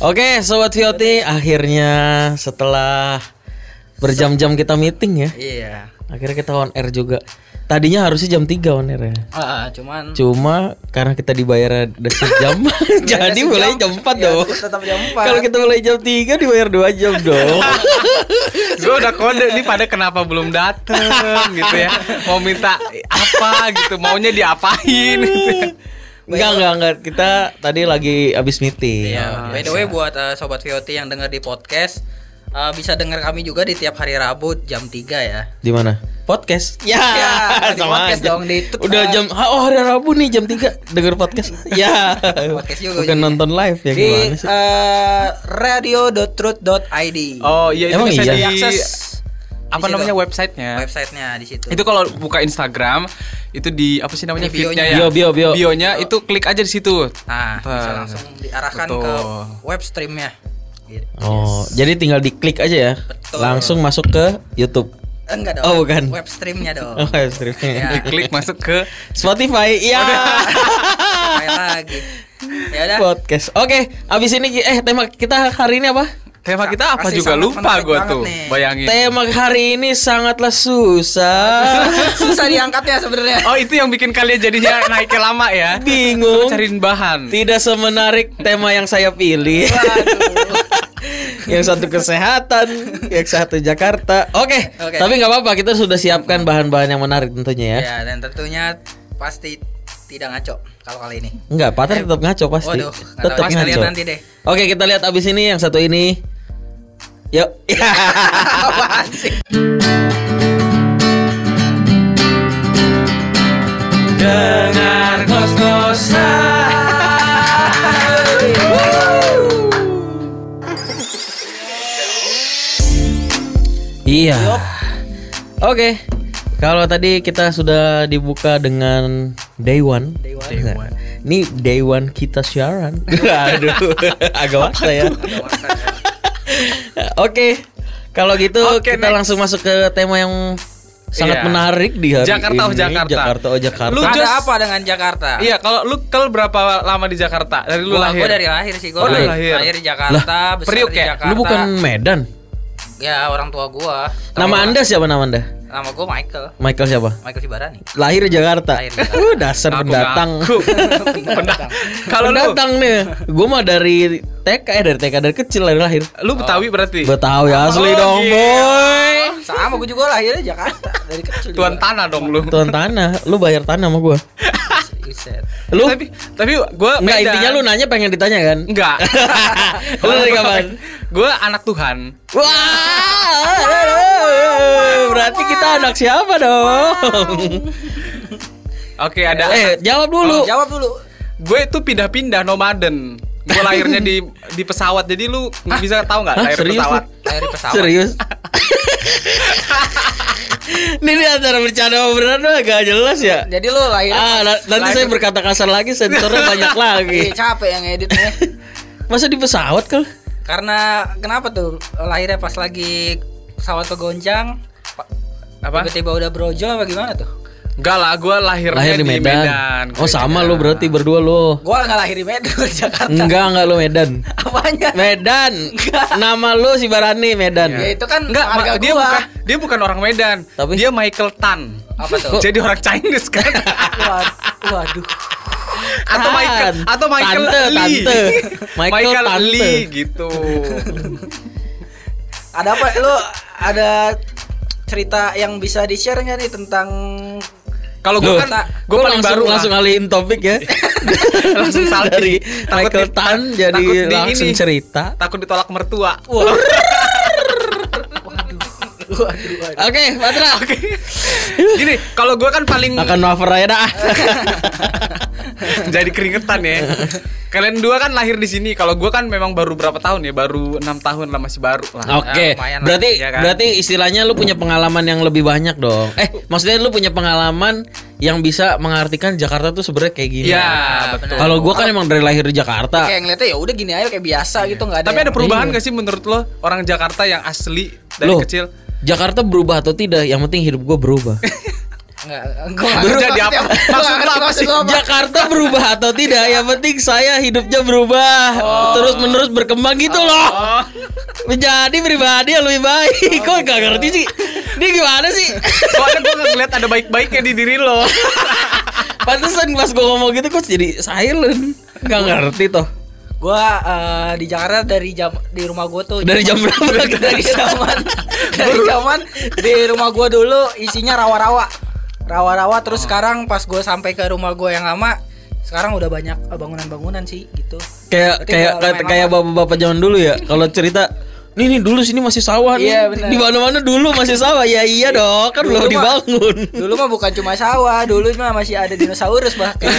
Oke, sobat Vioti, akhirnya setelah berjam-jam kita meeting ya, Iya. akhirnya kita on air juga. Tadinya harusnya jam 3 on air ya. Ah, cuman Cuma karena kita dibayar udah sejam, jadi sejam. mulai jam 4 Ya, dong. tetap jam 4. Kalau kita mulai jam 3 dibayar 2 jam dong. gue udah kode nih pada kenapa belum dateng gitu ya mau minta apa gitu maunya diapain gitu ya. Enggak, enggak, enggak. Kita tadi lagi habis meeting. Iya, by the way buat eh, sobat VOT yang dengar di podcast eh, bisa dengar kami juga di tiap hari Rabu jam 3 ya. Di mana? Podcast. Ya, Ya, di sama podcast aja. dong, di itu, Udah jam oh hari Rabu nih jam 3 denger podcast. ya. Podcast juga Bukan jadi. nonton live ya di gimana sih? eh, radio.truth.id. oh iya itu Emang bisa iya? di Diakses apa di namanya situ. websitenya websitenya di situ. itu kalau buka Instagram itu di apa sih namanya feednya ya Bio, bio, bio. bionya itu klik aja di situ Nah, bisa langsung diarahkan betul. ke web streamnya. Gitu. Oh, jadi tinggal diklik aja ya. Betul. Langsung masuk ke YouTube. Eh, Enggak dong. Oh, bukan. Web streamnya dong. Oh, live streaming. Ya. klik masuk ke Spotify. Iya. Kayak lagi. Ya udah. Podcast. Oke, abis ini eh tema kita hari ini apa? Tema kita apa Masih juga lupa gue tuh nih. bayangin Tema hari ini sangatlah susah. Susah diangkatnya sebenarnya. oh itu yang bikin kalian jadinya naiknya lama ya Bingung. cariin bahan Tidak semenarik tema yang saya pilih. yang satu kesehatan, yang satu Jakarta. Oke, Oke. tapi nggak apa-apa. Kita sudah siapkan bahan-bahan yang menarik tentunya ya. Ya, dan tentunya pasti tidak ngaco kalau kali ini. Enggak, Pater tetap ngaco pasti. Waduh, tetap tahu. Kita lihat ngaco. nanti deh. Oke, kita lihat abis ini yang satu ini. Yuk. Dengar Iya. Oke. Kalau tadi kita sudah dibuka dengan Day One. Day one. Day One. Ini Day One kita siaran. Aduh, agak waksa ya. Oke. Kalau gitu Oke, kita next. langsung masuk ke tema yang sangat Iya. menarik di hari Jakarta ini. Jakarta. Jakarta oh Jakarta. Lu Ada Just- apa dengan Jakarta? Iya, kalau lu kalau berapa lama di Jakarta? Dari lu Gua, lahir. gua dari lahir sih gua Oh, dari lahir. lahir. di Jakarta, besar Priuk di ya? Jakarta. Lu bukan Medan. Ya, orang tua gua. Nama Anda siapa nama Anda? Nama gua Michael. Michael siapa? Michael Sibarani. Lahir di Jakarta. Lahir di Jakarta. Uh, dasar pendatang. Pendatang. Kalau lu pendatang nih. Gue mah dari TK eh dari TK dari kecil dari lahir. lu Betawi berarti. Betawi asli Oh, dong, gitu. boy. Sama gua juga lahirnya Jakarta dari kecil. Tuan juga. tanah dong lu. Tuan tanah, lu bayar tanah sama gua. Buset. Lu Tapi tapi gua Enggak beda. intinya lu nanya pengen ditanya kan? Enggak. Lu dari kapan? Gua anak Tuhan. Wah, berarti kita anak siapa dong? Oke, ada Eh, jawab dulu. Jawab dulu. gue itu pindah-pindah nomaden. Gue lahirnya di di pesawat. Jadi lu bisa tahu nggak Hah, lahir serius pesawat? lu? Lahir di pesawat. Serius? Ini di antara bercanda sama beneran tuh agak jelas ya. Jadi lu lahir Ah, na- nanti saya berkata kasar lagi, sensornya banyak lagi. Ih, capek yang editnya. Masa di pesawat kal? Karena kenapa tuh lahirnya pas lagi pesawat kegoncang pa- Apa? tiba-tiba udah brojol apa gimana tuh? Enggak lah, gue lahirnya Lahir di Medan. Oh Gereja. sama lu berarti berdua lu. Gua nggak lahir di Medan di Jakarta. Enggak enggak lu Medan. Apanya? Medan. Nama lu si Barani Medan. Ya itu kan Enggak, marga ma- dia gua. bukan dia bukan orang Medan. Tapi? dia Michael Tan. Apa tuh? Jadi orang Chinese kan? Wad- Waduh. atau Tan. Michael atau Michael Tante, Lee. tante. Michael tante. Lee gitu. Ada apa? Lu ada cerita yang bisa di-share nggak nih tentang Kalau gue kan gue gua paling langsung, baru langsung alihin topik ya. Langsung salting. dari Takut Michael di- Tan jadi takut langsung ini. cerita. takut ditolak mertua. Oke, Patra. Oke. Gini, kalau gue kan paling Akan wafer aja dah. jadi keringetan ya. Kalian dua kan lahir di sini. Kalau gue kan memang baru berapa tahun ya? Baru enam tahun lah masih baru lah. Oke, Ya, lumayan lah. berarti Iya kan? berarti istilahnya lu punya pengalaman yang lebih banyak dong. Eh, maksudnya lu punya pengalaman yang bisa mengartikan Jakarta tuh sebenarnya kayak gini. Iya, betul. betul. Kalau gua kan emang dari lahir di Jakarta. Kayak ngeliatnya ya udah gini aja kayak biasa gitu nggak ada. Tapi ada perubahan Iya. gak sih menurut lo orang Jakarta yang asli dari Loh, kecil? Jakarta berubah atau tidak? Yang penting hidup gua berubah. Nggak ngerti jadi maksudnya apa? Nggak apa sih? apa. Jakarta berubah atau tidak yang penting saya hidupnya berubah terus menerus berkembang gitu loh Oh. menjadi pribadi yang lebih baik kok gak ngerti sih ini gimana sih Soalnya gue ngeliat ada baik-baiknya di diri lo. pantesan pas gue ngomong gitu kok jadi silent gak ngerti toh Gua eh, di Jakarta dari jam di rumah gua tuh Dari jam berapa? dari zaman dari zaman di rumah gua dulu isinya rawa-rawa. Rawa-rawa. Terus sekarang pas gua sampai ke rumah gua yang lama sekarang udah banyak eh, bangunan-bangunan sih gitu. kayak Berarti kayak kayak, kayak bapak-bapak zaman dulu ya kalau cerita nih nih dulu sini masih sawah nih. Iya, benar. di mana-mana dulu masih sawah. Ya iya dong kan belum Dulu mah- dibangun. Dulu mah bukan cuma sawah, dulu mah masih ada dinosaurus bahkan.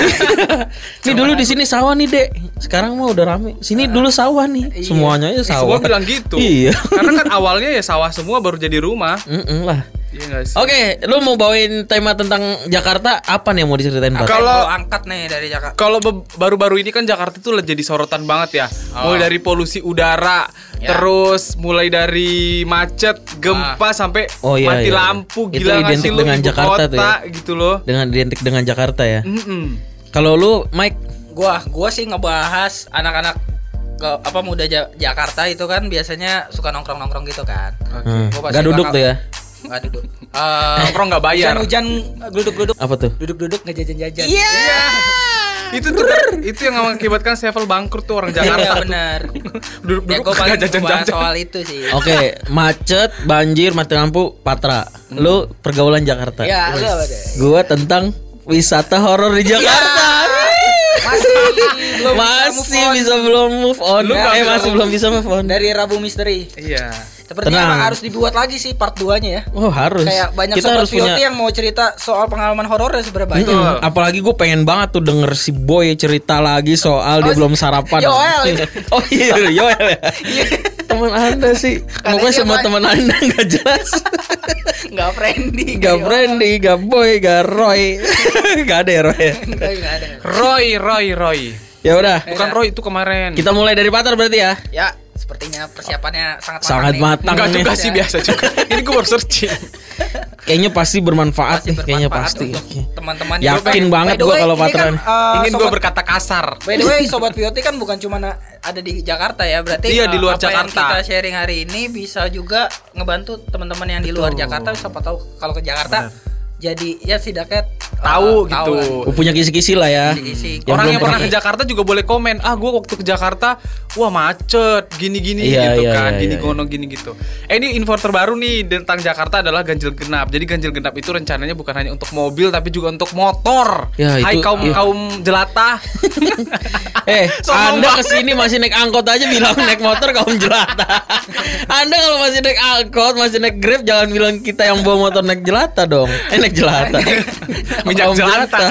nih dulu di sini sawah nih dek. Sekarang mah udah rame. Sini dulu sawah nih. Iya. semuanya ya sawah Semua bilang gitu. iya. Karena kan awalnya ya sawah semua baru jadi rumah. Mm-mm lah Iya sih? Oke, lu mau bawain tema tentang Jakarta apa nih yang mau diceritain yang Kalau- mau angkat nih dari Jakarta. Kalau baru-baru ini kan Jakarta tuh jadi sorotan banget ya. Mulai dari polusi udara, Ya. terus mulai dari macet, gempa sampai Oh, iya, mati iya. lampu Itu gila identik lu dengan ibu Jakarta tuh kota, ya. gitu loh. Dengan identik dengan Jakarta ya. Mm-mm. Kalau lu Mike, Gua gua sih ngebahas anak-anak apa muda Ja- Jakarta itu kan biasanya suka nongkrong-nongkrong gitu kan. hmm, Gua pasti gak duduk tuh ya. Nggak duduk. Eh, Nongkrong nggak bayar. Hujan-hujan duduk-duduk Apa tuh? duduk-duduk ngejajan-jajan. Iya. Itu tuh itu yang mengakibatkan sevel bangkrut tuh orang Iya Jakarta. benar. Duduk-duduk Ya gue paling jajan-jajan. soal itu sih. Oke, macet, banjir, mati lampu, patra. Lu pergaulan Jakarta. Ya, lu apa deh? Gua tentang wisata horor di Jakarta. Masih belum masih bisa belum move on. Lu eh masih belum bisa move on. dari Rabu Misteri. Iya. Sepertinya Tenang. emang harus dibuat lagi sih part 2-nya ya. Oh harus. Kayak banyak Kita sobat harus punya. Yang mau cerita soal pengalaman horor ya sebenarnya banyak. Mm-mm. Apalagi gue pengen banget tuh denger si Boy cerita lagi soal dia Oh, belum sarapan. Yoel itu. oh iya, Yoel ya. teman anda sih. Pokoknya semua teman anda nggak jelas. Enggak friendly. Gak Brandy, gak Boy, gak Roy. gak ada ya Roy. ya? Enggak ada. Roy, Roy, Roy. Ya udah, Bukan Roy itu kemarin. kita mulai dari Patar berarti ya. Ya, sepertinya persiapannya sangat matang Sangat nih. matang Enggak juga sih biasa juga. Ini gue baru searching. Kayaknya pasti bermanfaat Pasti nih, kayaknya pasti. teman-teman Yakin By banget way, kalau ini kan, eh, Ingin gue berkata kasar. By the way, sobat VOT kan bukan cuma ada di Jakarta ya, berarti Iya, di luar apa yang Jakarta. kita sharing hari ini bisa juga ngebantu teman-teman yang di luar Jakarta siapa tahu kalau ke Jakarta jadi ya setidaknya eh, Tahu gitu. lah. Gua punya kisi-kisi lah ya. Kisi-kisi. Yang Orang yang pernah ke Jakarta juga boleh komen. Ah, gue waktu ke Jakarta, wah macet, gini-gini Iya, gitu iya, kan, iya, gini iya. gono gini gitu. Eh ini info terbaru nih tentang Jakarta adalah ganjil genap. Jadi ganjil genap itu rencananya bukan hanya untuk mobil tapi juga untuk motor. Ya, Hai itu- kaum iya. kaum jelata. Eh, Sombong Anda ke sini masih naik angkot aja bilang naik motor kaum jelata. Anda kalau masih naik angkot, masih naik grab, jangan bilang kita yang bawa motor naik jelata dong. Eh naik jelata. Minyak Kaum jelata.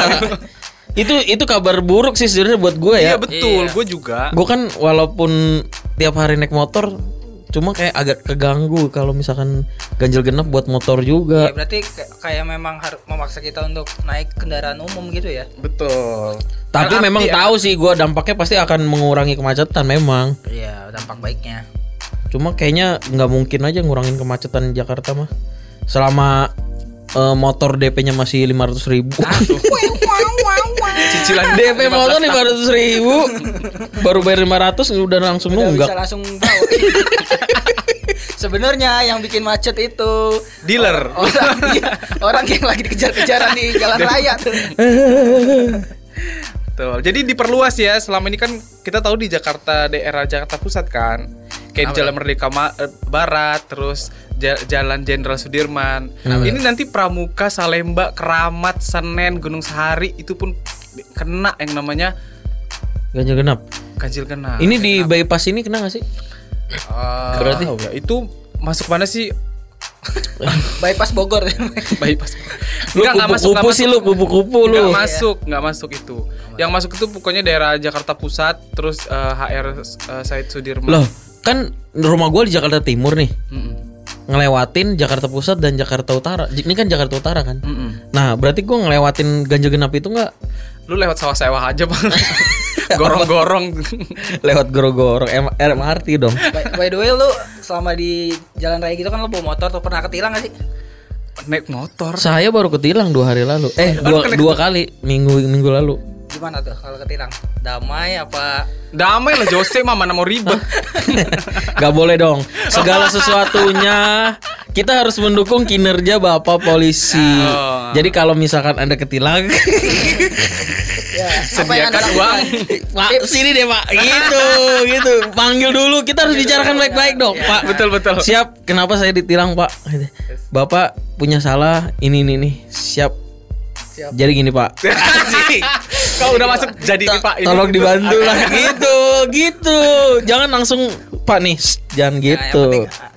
itu itu kabar buruk sih sebenarnya buat gue ya. Iya betul, Iya. gue juga. Gue kan walaupun tiap hari naik motor, cuma kayak agak keganggu kalau misalkan ganjil genap buat motor Ya, juga. berarti kayak- memang harus memaksa kita untuk naik kendaraan umum gitu ya. Betul. Tapi LRT memang ya. tahu sih gue dampaknya pasti akan mengurangi kemacetan memang. Iya, dampak baiknya. Cuma kayaknya nggak mungkin aja ngurangin kemacetan Jakarta mah. Selama eh, motor DP-nya masih 500 ribu. Cicilan DP 15 motor tahun. 500 ribu. Baru bayar 500 udah langsung Udah nunggak. bisa langsung. Sebenarnya yang bikin macet itu Dealer. orang iya, orang yang lagi dikejar-kejaran di jalan raya tuh. Betul. Jadi diperluas ya. Selama ini kan kita tahu di Jakarta daerah Jakarta Pusat kan. Kayak di Jalan Merdeka Ma- eh, Barat, terus ja- Jalan Jenderal Sudirman. Ini nanti Pramuka, Salemba, Keramat, Senen, Gunung Sahari itu pun kena yang namanya Ganjil genap. ganjil genap. Ini di bypass ini kena gak sih? Oh, Berarti ya, itu masuk mana sih? bypass Bogor. Bypass. lu Enggak, enggak masuk, enggak sih masuk. lu, kupu-kupu lu. Nggak masuk, nggak masuk itu. Yang masuk itu pokoknya daerah Jakarta Pusat, terus eh, HR eh, Said Sudirman. Loh, kan rumah gua di Jakarta Timur nih. Mm-mm. Ngelewatin Jakarta Pusat dan Jakarta Utara. Ini kan Jakarta Utara kan? Mm-mm. Nah, berarti gua ngelewatin ganjil genap itu nggak Lu lewat sawah-sawah aja bang Gorong-gorong lewat goro-goro M- MRT dong. by, by the way lu selama di jalan raya gitu kan lu bawa motor tuh pernah ketilang gak sih? naik motor. Saya baru ketilang dua hari lalu. Eh dua, dua kali minggu minggu lalu. Gimana tuh kalau ketilang? Damai apa? Damai lah Jose mah mana mau ribet. Gak boleh dong. Segala sesuatunya kita harus mendukung kinerja bapak polisi. Oh. Jadi kalau misalkan ada ketilang, Ya, apa yang anda Sediakan lakukan? Pak sini deh pak. Gitu gitu. Panggil dulu. Kita harus bicarakan baik-baik dong, Pak. Betul betul. Siap. Kenapa saya ditilang pak? Bapak punya salah ini ini nih. Siap. Siap. Jadi gini pak. Kau udah masuk jadi nih Pak. Ini Tolong dibantu lah gitu, gitu. Jangan langsung Pak nih, jangan Nah, yang gitu.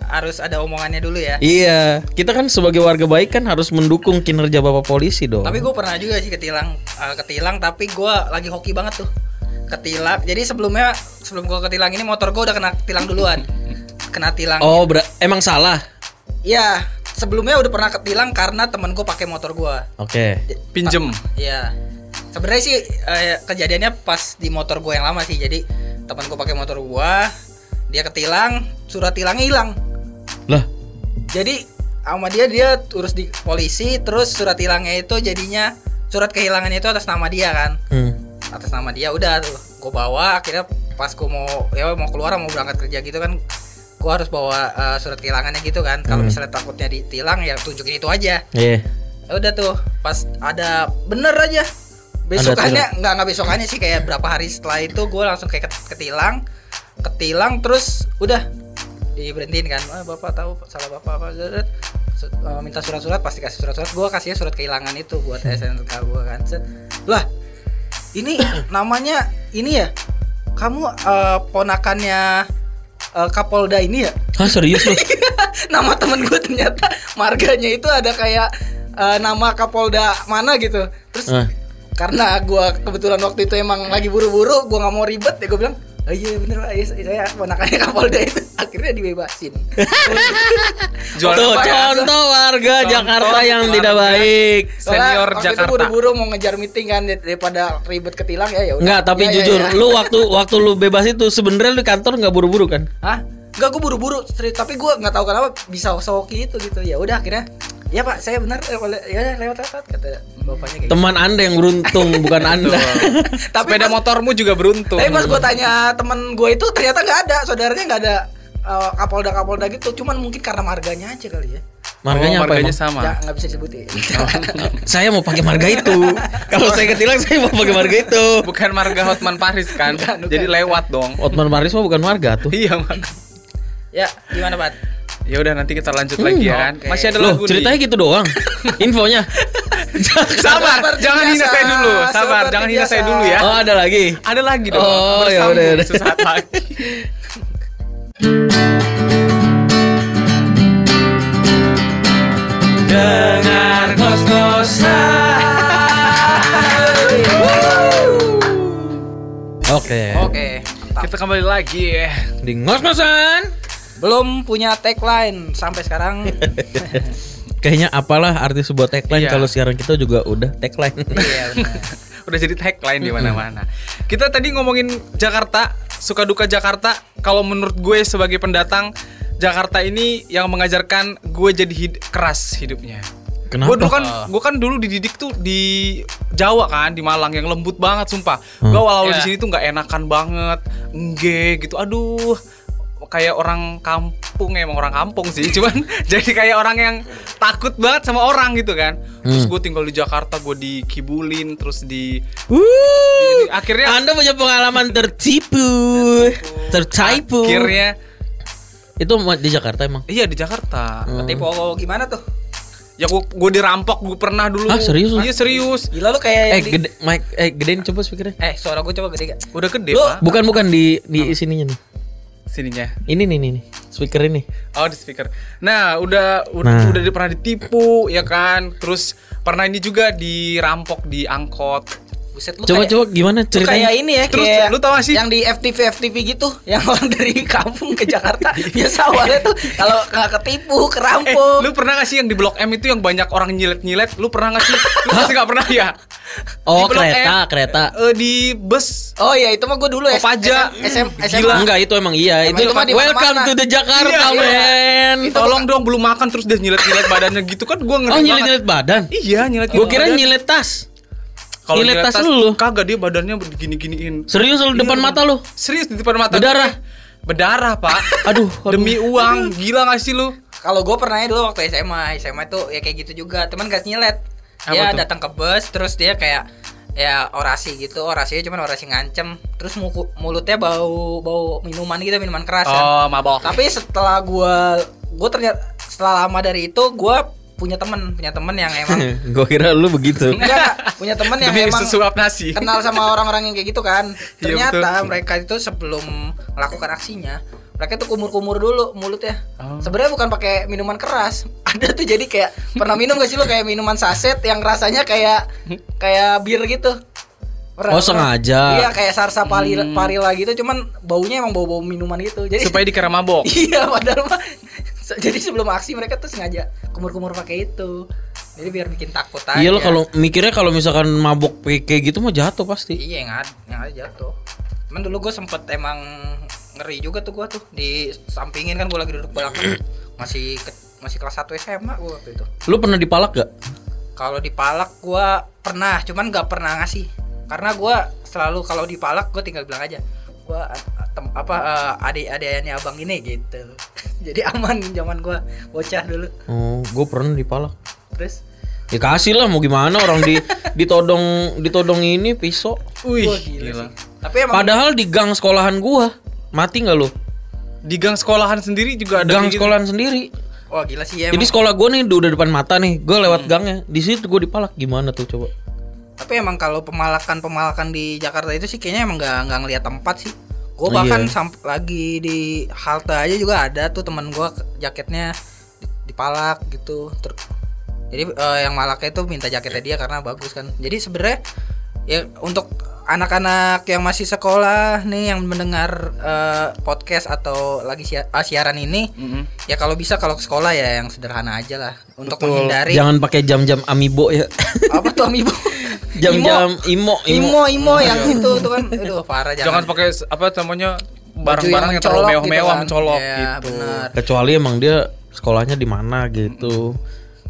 harus ada omongannya dulu ya. Iya, kita kan sebagai warga baik kan harus mendukung kinerja bapak polisi dong. Tapi gue pernah juga sih ketilang, eh, ketilang tapi gue lagi hoki banget tuh. Ketilang. Jadi sebelumnya sebelum gue ketilang ini motor gue udah kena tilang duluan. Kena tilang. oh, ber- emang salah. Iya, sebelumnya udah pernah ketilang karena temen gue pakai motor gue. Oke. pinjem. Iya. Sebenarnya sih eh, kejadiannya pas di motor gue yang lama sih. Jadi teman gue pakai motor gue, dia ketilang, surat tilangnya hilang. Lah, Jadi sama dia dia urus di polisi, terus surat hilangnya itu jadinya surat kehilangannya itu atas nama dia kan. hmm. Atas nama dia udah tuh. Gue bawa akhirnya pas gue mau ya mau keluar mau berangkat kerja gitu kan gue harus bawa eh, surat kehilangannya gitu kan kalau Hmm. misalnya takutnya ditilang ya tunjukin itu aja Iya. Ya udah tuh pas ada bener aja besokannya nggak nggak besokannya sih kayak berapa hari setelah itu gue langsung kayak ket- ketilang ketilang terus udah diberhentiin kan. Ah, bapak tahu salah bapak apa? Eh, minta surat-surat pasti kasih surat-surat. Gue kasih surat kehilangan itu buat SNK gue kan. Set. lah ini namanya ini ya? Kamu eh, ponakannya eh, Kapolda ini ya? Hah serius loh? nama temen gue ternyata marganya itu ada kayak eh, nama Kapolda mana gitu. Terus Ah. Karena gue kebetulan waktu itu emang lagi buru-buru gue nggak mau ribet ya gue bilang Oh iya bener Pak, iya, saya ponakannya Kapolda itu akhirnya dibebasin. Jual Tuh, apa ya? contoh warga Contoh Jakarta yang warga. tidak baik. Senior Soalnya waktu itu Jakarta. buru-buru mau ngejar meeting kan dar- daripada ribet ketilang ya ya udah. Enggak, tapi Ya, ya, jujur, ya. lu waktu waktu lu bebas itu sebenarnya lu di kantor nggak buru-buru kan? Hah? Enggak gue buru-buru, tapi gue nggak tahu kenapa bisa soki itu gitu. Ya udah akhirnya ya pak saya benar eh, ya lewat lewat kata bapaknya kayak gitu. Teman Anda yang beruntung, bukan Anda. Tapi Sepeda pas- motormu juga beruntung. Tapi pas gue tanya temen gue itu ternyata nggak ada, saudaranya nggak ada eh, kapolda kapolda gitu. Cuman mungkin karena marganya aja kali ya. Marganya oh, apa marganya emang? sama. Ya nggak bisa disebutin. Saya mau pakai marga itu. Kalau saya ketilang saya mau pakai marga itu. Bukan marga Hotman Paris kan. Bukan, bukan. Jadi lewat dong. Otman Paris mah bukan marga tuh. Iya, Mak. ya gimana pak? Ya udah nanti kita lanjut lagi ya kan. oke. Masih ada Loh, lagu ceritanya nih. gitu doang. Infonya. Sabar, jangan hina saya dulu. Sabar, jangan hina saya dulu ya. Oh, ada lagi. Ada lagi dong. Oh, ya udah, udah. sesaat lagi. Dengar Oke. Oke. Kita kembali lagi ya. Di ngos-ngosan. Belum punya tagline sampai sekarang. Kayaknya apalah arti sebuah tagline Iya. kalau sekarang kita juga udah tagline. Iya benar. Udah jadi tagline di mana-mana. Kita tadi ngomongin Jakarta, suka duka Jakarta. Kalau menurut gue sebagai pendatang, Jakarta ini yang mengajarkan gue jadi hid- keras hidupnya. Kenapa? Gue dulu kan, gue kan dulu dididik tuh di Jawa kan, di Malang yang lembut banget, sumpah. Hmm. Gue awal-awal di Ya. sini tuh nggak enakan banget, engge gitu. Aduh, kayak orang kampung emang orang kampung sih, cuman jadi kayak orang yang takut banget sama orang gitu kan. Terus Hmm. gue tinggal di Jakarta, gue dikibulin, terus di, Wuh. di- akhirnya Anda punya pengalaman tertipu, tertipu. akhirnya Itu di Jakarta emang. iya di Jakarta. Hmm. Tipe gimana tuh? Ya gue gue dirampok, gue pernah dulu. Ah, serius? Iya serius. Gila lu kayak Eh, di- gede, Mike, eh gedein coba speakernya. Eh, suara gue coba gede gak? Udah gede Lu- pak. Bukan bukan di di sininya nih. Sininya. Ini nih nih nih. Speaker ini. Oh di speaker. Nah udah udah Nah. udah pernah ditipu ya kan. Terus pernah ini juga dirampok di angkot. Buset lu Coba kayak, coba gimana lu kayak ceritanya? ini ya Terus, kayak lu tau gak sih? yang di FTV FTV gitu yang orang dari kampung ke Jakarta biasa awalnya tuh kalau nggak ketipu Eh, kerampok lu pernah gak sih yang di Blok M itu yang banyak orang nyilet-nyilet? Lu pernah gak sih? Lu pasti gak pernah ya? Oh, Di kereta, M, kereta. eh, di bus. oh iya itu mah gue dulu Kopaja. SM, SM, Gila. Enggak, itu emang iya. Emang itu itu mah di welcome mana-mana. to the Jakarta, Iya, iya. man. Ih, tolong dong belum makan terus dia nyilet-nyilet badannya gitu kan gua ngeri Oh nyilet-nyilet badan. Iya, nyilet. Gue kira nyilet tas. Kalau nyilet tas lu. Kagak dia badannya begini-giniin. Serius lu depan Iya, mata lu? Serius di depan mata. Berdarah? gue. Berdarah, Pak. Aduh, aduh. Demi uang, gila gak sih lu? Kalau gue pernah dulu waktu SMA, SMA itu ya kayak gitu juga, teman gak nyilet. Dia datang ke bus, terus dia kayak ya orasi gitu, orasinya cuman orasi ngancem, terus muku- mulutnya bau bau minuman gitu, minuman keras. kan. Oh, mabok. Tapi setelah gua gua ternyata setelah lama dari itu gua punya temen punya temen yang emang Gue kira lu begitu. enggak punya temen yang Demi emang sesuap nasi. kenal sama orang-orang yang kayak gitu kan Iya, ternyata betul. mereka itu sebelum melakukan aksinya mereka tuh kumur-kumur dulu mulutnya Oh. sebenarnya bukan pakai minuman keras ada tuh jadi kayak pernah minum gak sih lo kayak minuman saset yang rasanya kayak kayak bir gitu Pernah- Oh, sengaja. iya kayak sarsa parila, parila gitu cuman baunya emang bau-bau minuman gitu jadi Supaya dikira mabok. iya padahal mah jadi sebelum aksi mereka tuh sengaja kumur-kumur pakai itu. Jadi biar bikin takut aja Iya lo kalau mikirnya kalau misalkan mabok kayak gitu mah jatuh pasti. iya yang ada yang ada jatuh. Cuman dulu gue sempet emang ngeri juga tuh gue tuh. Di sampingin kan gue lagi duduk belakang. Masih ke- masih kelas 1 SMA gue waktu itu. Lu pernah dipalak gak? kalau dipalak gue pernah cuman gak pernah ngasih. Karena gue selalu kalau dipalak gue tinggal bilang aja gue apa eh, adik-adikannya abang ini gitu jadi aman zaman gue bocah dulu Oh, gue pernah dipalak. terus Ya kasih lah mau gimana orang di ditodong ditodong ini pisau. Wih, Wah, gila, gila. sih. tapi emang Padahal di gang sekolahan gua. Mati nggak lu? Di gang sekolahan sendiri juga ada Gang gitu. sekolahan sendiri. wah gila sih ya Jadi emang. sekolah gua nih udah depan mata nih. Gua lewat gangnya. Di situ gua dipalak gimana tuh coba? Tapi emang kalau pemalakan pemalakan di Jakarta itu sih kayaknya emang nggak nggak ngeliat tempat sih. Gue Oh, bahkan iya. samp- lagi di halte aja juga ada tuh teman gue jaketnya di- dipalak gitu. Ter- jadi eh, yang malaknya itu minta jaketnya dia karena bagus kan. Jadi sebenarnya ya untuk anak-anak yang masih sekolah nih yang mendengar eh, podcast atau lagi sia- ah, siaran ini Mm-mm. ya kalau bisa kalau ke sekolah ya yang sederhana aja lah untuk Betul. menghindari Jangan pakai jam-jam amibo ya. apa tuh amiibo Jam-jam imo imo. Imo Imo yang itu tuh kan aduh parah Jangan jangan, pakai apa namanya barang-barang yang terlalu mencolok mewah-mewah kan. mencolok Iya, gitu. benar. Kecuali emang dia sekolahnya di mana gitu.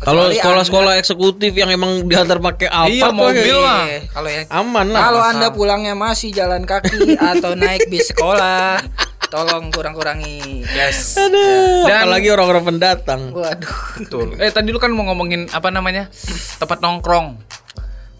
Kalau sekolah-sekolah eksekutif yang emang diantar pakai apa Iya, mobil lah. Iya, kalau yang Aman lah. kalau anda pulangnya masih jalan kaki atau naik bis sekolah tolong kurang-kurangi Yes. Aduh, Dan- apalagi orang-orang pendatang. waduh Betul. Eh tadi lu kan mau ngomongin apa namanya? tempat nongkrong.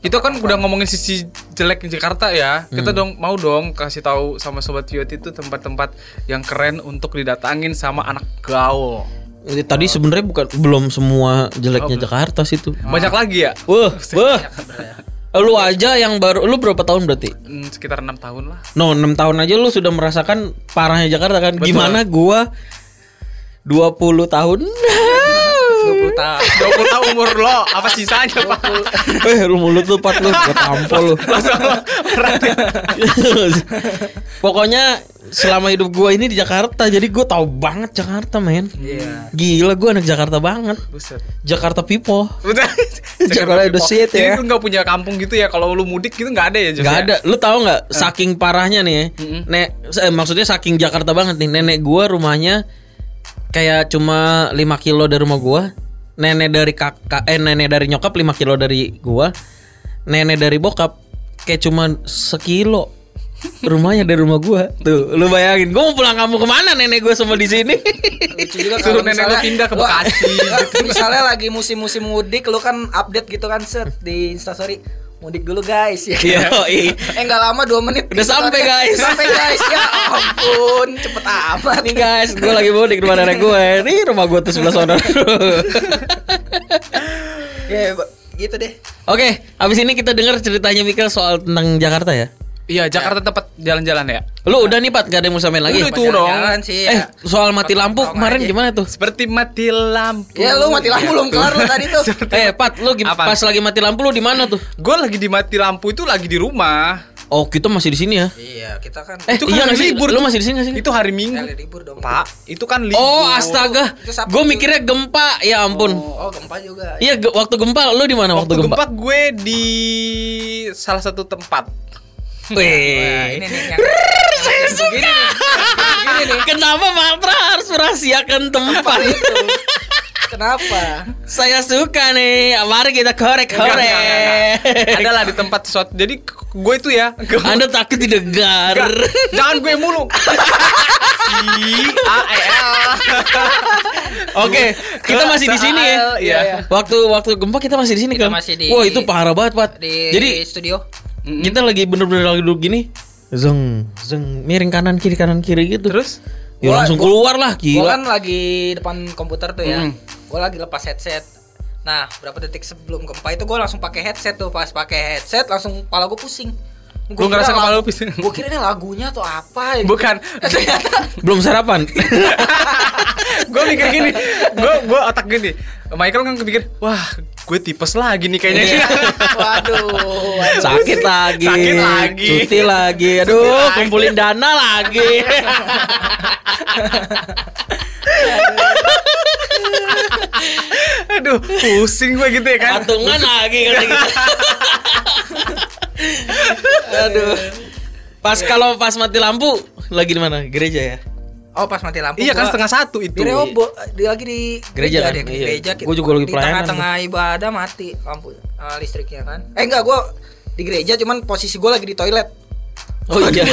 Itu kan udah ngomongin sisi jelek Jakarta ya. Kita Hmm. dong mau dong kasih tahu sama sobat Viot itu tempat-tempat yang keren untuk didatangin sama anak gaul. Eh, Tadi sebenarnya bukan belum semua jeleknya Oh, Jakarta sih tuh. Banyak lagi ya? Wah, wah. Lu aja yang baru lu berapa tahun berarti? Hmm, sekitar enam tahun lah. No, 6 tahun aja lu sudah merasakan parahnya Jakarta kan. Betul. Gimana gua 20 tahun? 20 tahun 20 tahun umur lo, apa sisanya, Pak? eh, lu mulut lu pat lu, gua tampol lu. Pokoknya selama hidup gua ini di Jakarta, jadi gua tahu banget Jakarta, men. iya Gila gua anak Jakarta banget. Buset. Jakarta people. Jakarta the shit Jadi ya. lu nggak punya kampung gitu ya? Kalau lu mudik gitu nggak ada ya? Gak ya? ada. Lu tahu nggak saking parahnya nih ya. Nek eh, maksudnya saking Jakarta banget nih. Nenek gua rumahnya kayak cuma 5 kilo dari rumah gua. Nenek dari kakak eh nenek dari nyokap 5 kilo dari gua. Nenek dari bokap kayak cuma sekilo. Rumahnya dari rumah gua. Tuh, lu bayangin gua mau pulang kampung ke mana nenek gua semua di sini. lucu juga kalau nenek lu pindah ke Bekasi gitu. misalnya lagi musim-musim mudik lu kan update gitu kan set di instastory mudik dulu guys ya Iya, eh nggak lama dua menit Udah sampai, guys. sampai guys ya ampun cepet amat Nih guys, gua lagi mudik di rumah nenek gue. Nih rumah gua tuh sebelah sana. ya ba- gitu deh Oke, habis ini kita dengar ceritanya Mika soal tentang Jakarta ya. Iya, Jakarta tempat jalan-jalan ya. Lu udah nih Pat, gak ada yang mau samain lagi? Udah itu dong. Jalan sih Eh, ya. soal mati lampu kemarin aja. gimana tuh? Seperti mati lampu. ya lu mati lampu belum kelar lu tadi tuh Eh, Pat, lu gim- Apaan? pas lagi mati lampu lu di mana tuh? Gue lagi di mati lampu itu lagi di rumah. Oh, kita masih di sini ya. iya kita kan Eh, Itu kan iya hari nggak sih? libur. Lu masih di sini gak sih? Itu hari Minggu. kali libur dong Pak, itu kan libur. Oh, astaga. Gue mikirnya gempa. Ya ampun. oh gempa juga Iya, ge- waktu gempa lu di mana waktu, Waktu gempa? gempa gue di salah satu tempat. Wih. ini nih yang saya suka. Nih. Kenapa Matra harus merahasiakan tempat itu? Kenapa? Saya suka nih. Mari kita korek-korek. Adalah di tempat sesuatu. Jadi gue itu ya. Anda takut didengar. Jangan gue mulu. Si A E L. Oke, kita masih di sini ya. Iya. Waktu waktu gempa kita masih di sini kan. masih di- Wah, itu parah banget, Pat. Di Jadi studio. Kita lagi bener-bener lagi duduk gini. Zeng, zeng, miring kanan kiri kanan kiri gitu. Terus? ya Gua- langsung gua- keluar lah Gue gila. kan lagi depan komputer tuh ya. Mm. Gue lagi lepas headset. Nah, berapa detik sebelum gempa itu gue langsung pakai headset tuh. Pas pakai headset langsung kepala gue pusing. Gua ngerasa kepala lu pusing. Gue kira ini lagunya atau apa gitu. Bukan. Ternyata Belum sarapan. gue mikir gini. Gue gue otak gini. Michael kan kepikir, wah, gue tipes lagi nih kayaknya. Iya. waduh, waduh. Sakit lagi. Sakit lagi. Cuti lagi. Aduh, lagi. kumpulin dana lagi. Aduh, pusing gue gitu ya kan. Patungan lagi gitu. Aduh. Pas kalau pas mati lampu lagi di mana? Gereja ya? Oh, pas mati lampu. Iya kan setengah satu itu. Di Rehobo, di lagi di Gereja kan? dia, di Iya. gereja. Gua juga lagi di pelayanan tengah-tengah ibadah mati lampu eh, listriknya kan. Eh enggak, gua di gereja cuman posisi gua lagi di toilet. Oh iya.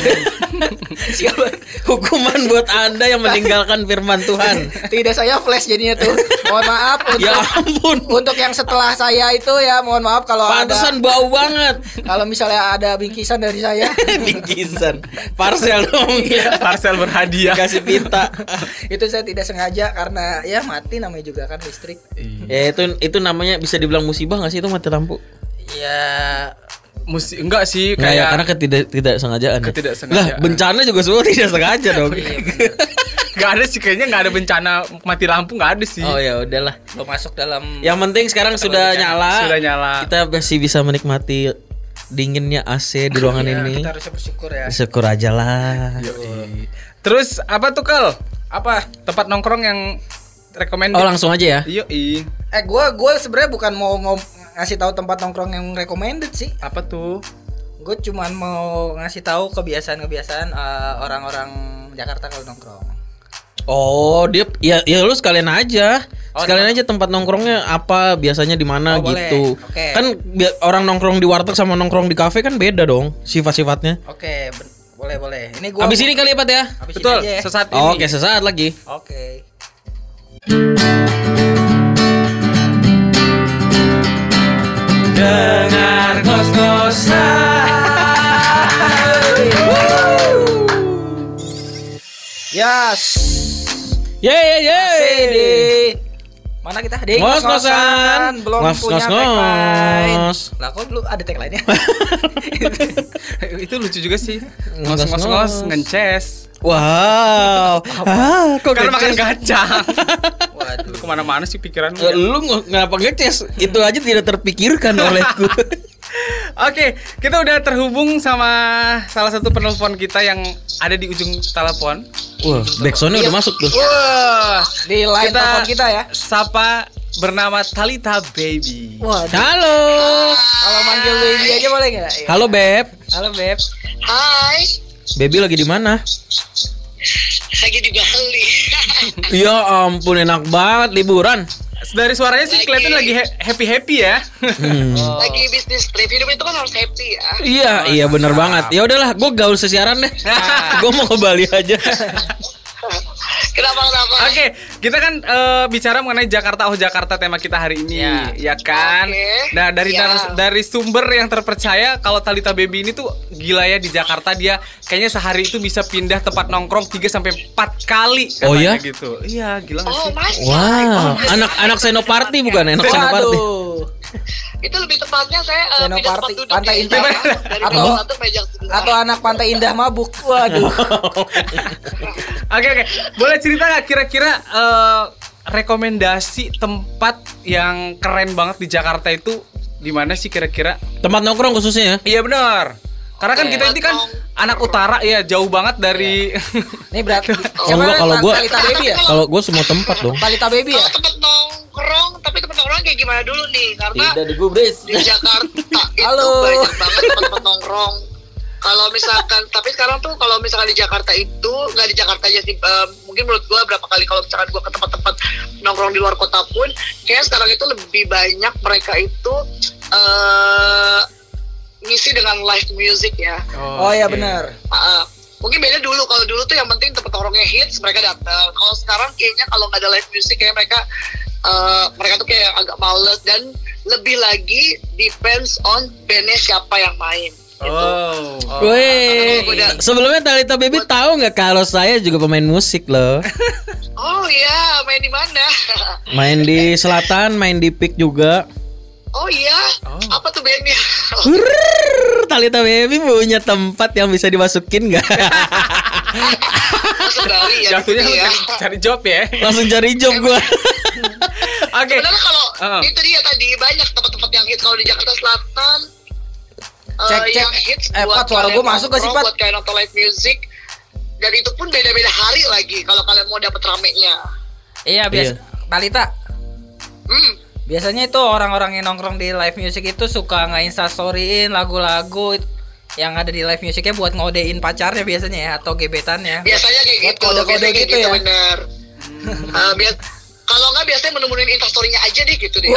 Siapa? Hukuman buat Anda yang meninggalkan firman Tuhan. Tidak saya flash jadinya tuh. Mohon maaf untuk Ya ampun. untuk yang setelah saya itu ya mohon maaf kalau ada Pantesan bau banget. kalau misalnya ada bingkisan dari saya. Bingkisan. Parcel dong. Parcel berhadiah. Kasih pita. itu saya tidak sengaja karena ya mati namanya juga kan listrik. ya itu itu namanya bisa dibilang musibah gak sih itu mati lampu? Ya Musi enggak sih Nggak ya, kayak karena ketidak tidak sengajaan. ya? Ketidaksengajaan. Lah, bencana juga semua tidak sengaja dong. iya nggak ada sih kayaknya nggak ada bencana mati lampu nggak ada sih. oh ya udahlah. Lo masuk dalam Yang penting sekarang sudah bencana. nyala. Sudah nyala. Kita masih bisa menikmati dinginnya AC di ruangan Ya, ini. kita harusnya bersyukur ya. Syukur aja lah. Terus apa tuh kal? Apa? Tempat nongkrong yang recommended? Oh langsung aja ya. Iya, i. Eh gua gua sebenarnya bukan mau ngom- ngasih tahu tempat nongkrong yang recommended sih. Apa tuh? Gue cuman mau ngasih tahu kebiasaan-kebiasaan eh, orang-orang Jakarta kalau nongkrong. Oh, dia ya ya lu sekalian aja. Oh, sekalian aja tempat nongkrongnya apa, biasanya di mana Oh, boleh. gitu. Oke. Kan bi- orang nongkrong di warteg sama nongkrong di kafe kan beda dong sifat-sifatnya. Oke, ben- boleh boleh. Ini gua Abis ini kali ya, Pat ya? Abis Betul. ini aja ya. Sesaat ini. Oh, Oke, sesaat lagi. Oke. Dengar Yes. Ye ye ye. Di mana kita? Di Ngos-ngosan. Belum Ngos, punya ngos, tagline. ngos. Lah kok belum ada tagline-nya? itu lucu juga sih. Ngos, Ngos ngos ngos ngos. ngences. Wow. ah, kok Karena makan kacang. Waduh. Lu ke mana-mana sih pikiran lu. Eh, ya? Lu ngeces? Itu aja tidak terpikirkan olehku. Oke, kita udah terhubung sama salah satu penelpon kita yang ada di ujung telepon. Wah, backsoundnya udah masuk tuh. Wah, Di line telepon kita ya. Sapa bernama Talita Baby. Waduh. Halo. Kalau manggil baby aja boleh nggak? Iya. Halo Beb. Halo beb. Hai, Baby lagi di mana? lagi di Bali. Ya ampun enak banget liburan. Dari suaranya sih Lagi. kelihatan lagi happy happy ya. Hmm. Oh. lagi bisnis trip hidup itu kan harus happy ya. Iya, iya bener banget. Ya udahlah, gue gaul sesiaran deh. gue mau ke Bali aja. Kenapa kenapa? Oke, kita kan eh, bicara mengenai Jakarta oh Jakarta tema kita hari ini, Ya. ya kan? Oke. Nah dari Ya. dari sumber yang terpercaya kalau Talita Baby ini tuh gila ya di Jakarta dia kayaknya sehari itu bisa pindah tempat nongkrong 3 sampai 4 kali. Oh, ya? Gitu. Iya gila Oh sih? mas. Wow, anak-anak Senoparty bukan anak Senoparty. Itu lebih tepatnya saya uh, pindah tempat duduk Pantai ya, Indah. dari Atau- satu meja. Atau anak pantai indah mabuk. Waduh. Oke oke, boleh cerita nggak kira-kira eh, rekomendasi tempat yang keren banget di Jakarta itu di mana sih kira-kira? Tempat nongkrong khususnya ya. Iya benar. Karena kan kita ini kan anak utara ya jauh banget dari Ini berarti. Oh kalau gue ya? kalau gue semua tempat dong. Talita baby ya? Kalau tempat nongkrong, tapi tempat nongkrong kayak gimana dulu nih? Karena digubris. di Jakarta itu Halo. banyak banget tempat-tempat nongkrong. kalau misalkan tapi sekarang tuh kalau misalkan di Jakarta itu nggak di Jakarta aja sih eh, mungkin menurut gua berapa kali kalau misalkan gua ke tempat-tempat nongkrong di luar kota pun kayak sekarang itu lebih banyak mereka itu eh ngisi dengan live music ya Oh iya oke. benar. Ah, mungkin beda dulu kalau dulu tuh yang penting tempat nongkrongnya hits mereka datang kalau sekarang kayaknya kalau nggak ada live music kayak mereka eh, mereka tuh kayak agak males dan lebih lagi depends on bandnya siapa yang main gitu. Oh. Weh, Udah. sebelumnya Talita Baby tahu nggak kalau saya juga pemain musik loh. oh iya main di mana Main di selatan, main di Pik juga. oh iya Oh. apa tuh bandnya Hurr, Talita Baby punya tempat yang bisa dimasukin nggak? Dari ya Jatuhnya gitu ya. cari, cari job ya. Langsung cari job gua. Oke. Sebenarnya kalau Ah. itu dia tadi banyak tempat-tempat yang hits kalau di Jakarta Selatan eh, Cek, cek. yang hits Eh, buat Pat, suara gua masuk gak sih, Pat? buat kayak nonton live music dan itu pun beda-beda hari lagi kalau kalian mau dapet ramenya. Iya biasa. Talita, Hmm. biasanya itu orang-orang yang nongkrong di live music itu suka nge-instastoryin lagu-lagu yang ada di live musicnya buat ngodein pacarnya biasanya ya atau gebetannya. Biasanya kayak gitu, kode-kode gitu gitu, ya? bener. Bias kalau nggak biasanya menemuin instastorynya aja deh gitu deh.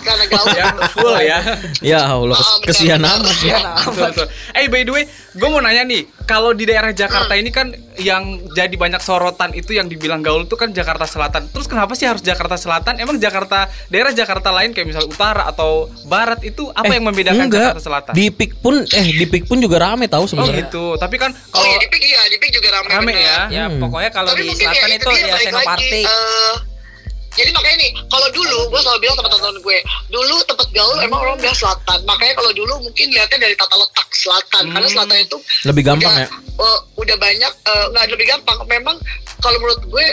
Karena gaul. Ya, full ya. ya Allah, Ah, kesian amat. Iya, betul. Eh by the way, gue mau nanya nih, kalau di daerah Jakarta Hmm. ini kan yang jadi banyak sorotan itu yang dibilang gaul itu kan Jakarta Selatan. Terus kenapa sih harus Jakarta Selatan? Emang Jakarta daerah Jakarta lain kayak misal utara atau barat itu apa yang membedakan Eh, enggak. Jakarta Selatan? Di Pik pun eh di Pik pun juga rame tahu Oh sebenarnya. gitu. Tapi kan Oh kalau iya, di Pik iya, di Pik juga rame, rame bener. ya. Ya Hmm. pokoknya kalau di selatan ya, itu ya Senoparty. lagi, eh, jadi makanya nih, kalau dulu gue selalu bilang sama teman-teman gue, dulu tempat gaul emang orang bilang selatan. Makanya kalau dulu mungkin lihatnya dari tata letak selatan, karena selatan itu Lebih gampang udah, ya. eh, udah banyak eh, nggak lebih gampang. Memang kalau menurut gue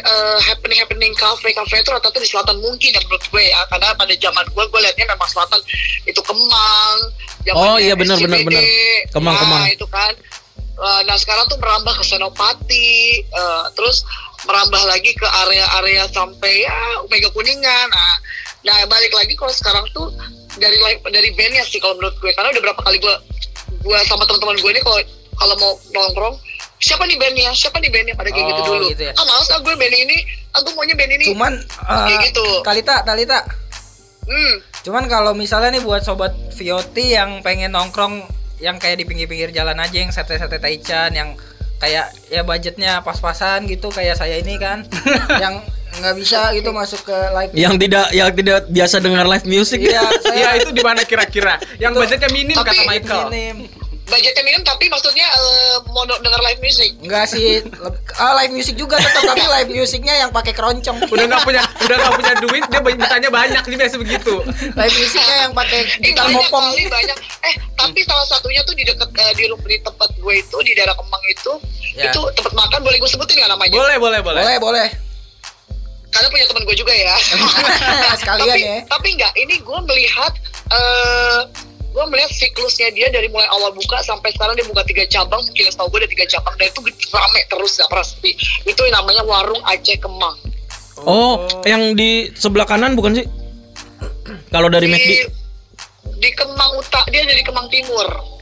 happening happening kafe kafe itu rata-rata di selatan mungkin ya menurut gue ya, karena pada zaman gue gue lihatnya memang selatan itu Kemang. Oh, iya, benar, benar, benar. Kemang, Nah, Kemang. itu kan. Eh, nah sekarang tuh merambah ke Senopati, eh, terus merambah lagi ke area-area sampai ya Mega Kuningan. Nah, nah balik lagi kalau sekarang tuh dari live- dari bandnya sih kalau menurut gue, karena udah berapa kali gue gue sama teman-teman gue ini kalau kalau mau nongkrong siapa nih bandnya siapa nih bandnya pada kayak gitu Oh, dulu gitu ya. ah males ah gue band ini ah gue maunya band ini Cuman Kayak eh, gitu. Talita, Talita. hmm Cuman kalau misalnya nih buat sobat Vioti yang pengen nongkrong yang kayak di pinggir-pinggir jalan aja yang sate-sate taichan yang kayak ya budgetnya pas-pasan gitu kayak saya ini kan yang nggak bisa gitu masuk ke live Yang tidak yang tidak biasa dengar live music. iya saya ya itu di mana kira-kira? Yang Itu- budgetnya minim Tapi- kata Michael. minim. Budgetnya minim tapi maksudnya eh, mau denger live music Enggak sih, ah, live music juga tetap tapi live musiknya yang pakai keroncong. Udah nggak punya udah nggak punya duit dia bertanya banyak dia biasa begitu. live musiknya yang pakai Eh gitar banyak mopong. kali banyak. Eh tapi salah satunya tuh di dekat eh, di di tempat gue itu di daerah Kemang itu Ya. itu tempat makan boleh gue sebutin nggak namanya? Boleh, boleh, boleh. Boleh, boleh. Karena punya teman gue juga ya. Sekalian tapi, ya. Tapi enggak, ini gue melihat eh gue melihat siklusnya dia dari mulai awal buka sampai sekarang dia buka tiga cabang mungkin yang setahu gue ada tiga cabang dan itu rame terus gak pernah sepi itu yang namanya warung Aceh Kemang Oh, yang di sebelah kanan bukan sih? Kalau dari di McD. di Kemang Utara dia dari Kemang Timur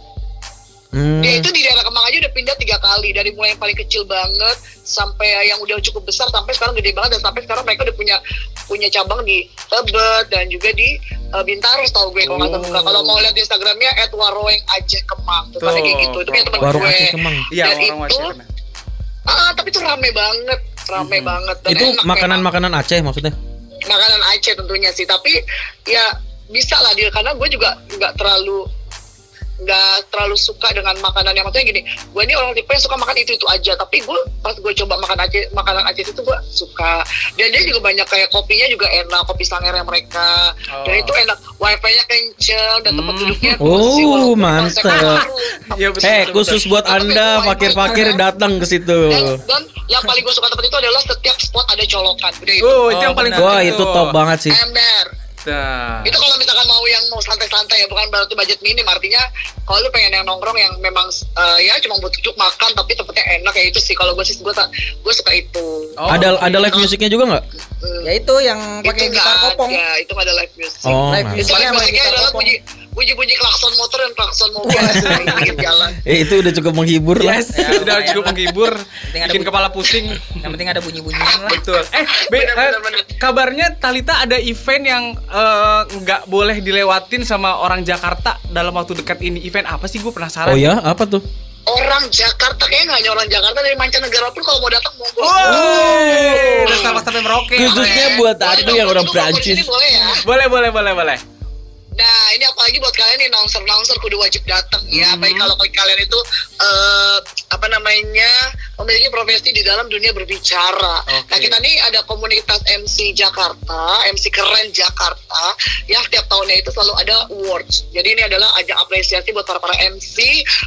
Hmm. Dia itu di daerah Kemang aja udah pindah tiga kali dari mulai yang paling kecil banget sampai yang udah cukup besar sampai sekarang gede banget dan sampai sekarang mereka udah punya punya cabang di Tebet dan juga di uh, Bintaro setahu gue kalau nggak salah buka. Oh. Kalau mau lihat di Instagramnya @waroeng Aceh Kemang tuh kayak gitu itu punya teman Warung gue. Aceh Kemang. Iya, Dan orang itu ah tapi itu rame banget, rame banget. Dan Itu makanan-makanan Aceh maksudnya. makanan Aceh tentunya sih tapi ya bisa lah dia karena gue juga nggak terlalu nggak terlalu suka dengan makanan yang maksudnya gini gue ini orang tipe yang suka makan itu itu aja tapi gue pas gue coba makan Aceh makanan Aceh itu gue suka dan dia juga banyak kayak kopinya juga enak kopi sangernya mereka Oh. dan itu enak wifi-nya kenceng dan tempat Hmm. duduknya Oh, mantap. Iya, betul, Eh, khusus buat Anda fakir-fakir datang ke situ. dan, dan yang paling gue suka tempat itu adalah setiap spot ada colokan udah itu Oh, itu yang Oh, paling. Wah, itu top banget sih. ember Nah. itu kalau misalkan mau yang mau santai-santai ya bukan berarti budget minim artinya kalau lu pengen yang nongkrong yang memang eh, ya cuma buat duduk makan tapi tempatnya enak ya itu sih kalau gue sih gue tak gue suka itu Oh, ada oke. ada live musiknya juga nggak? Hmm. Ya itu yang pakai itu gitar nggak kopong. ada itu ada live music Oh, Live itu musiknya live musiknya adalah kopong. Bunyi-bunyi klakson motor dan klakson mobil pinggir jalan. Eh itu udah cukup menghibur lah. Yes, Ya, sudah lumayan cukup menghibur, bikin bunyi. kepala pusing. Yang penting ada bunyi-bunyian lah. Betul. Eh, Be- Bener, eh, bener, bener. kabarnya Talita ada event yang eh, nggak boleh dilewatin sama orang Jakarta dalam waktu dekat ini. Event apa sih? Gue penasaran. Oh ya, apa tuh? Orang Jakarta kayaknya nggak hanya orang Jakarta dari mancanegara pun kalau mau datang monggo. Wow. Udah sama sampai merauke. Khususnya buat aku yang orang Prancis. Boleh ya. Boleh, boleh, boleh, boleh. Nah, ini apalagi buat kalian nih nongser-nongser kudu wajib datang ya. Hmm. Baik kalau kalian itu eh apa namanya memiliki profesi di dalam dunia berbicara. Oke. Nah, kita nih ada komunitas MC Jakarta, MC keren Jakarta, yang setiap tahunnya itu selalu ada awards. Jadi ini adalah ajang apresiasi buat para para MC,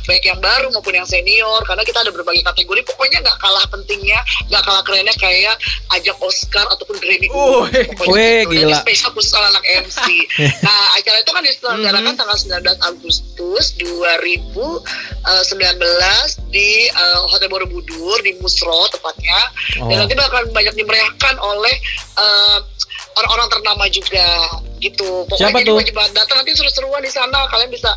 baik yang baru maupun yang senior. Karena kita ada berbagai kategori. Pokoknya nggak kalah pentingnya, nggak kalah kerennya kayak ajang Oscar ataupun Grammy Oh, weh, gitu. Gila. spesial khusus anak MC. nah, acara itu kan diselenggarakan tanggal 19 Agustus 2019 di eh, Hotel Borobudur di Musro tepatnya. Dan Oh. nanti bakal banyak dimeriahkan oleh eh, orang-orang ternama juga gitu. Pokoknya Siapa tuh? wajib datang nanti seru-seruan di sana. Kalian bisa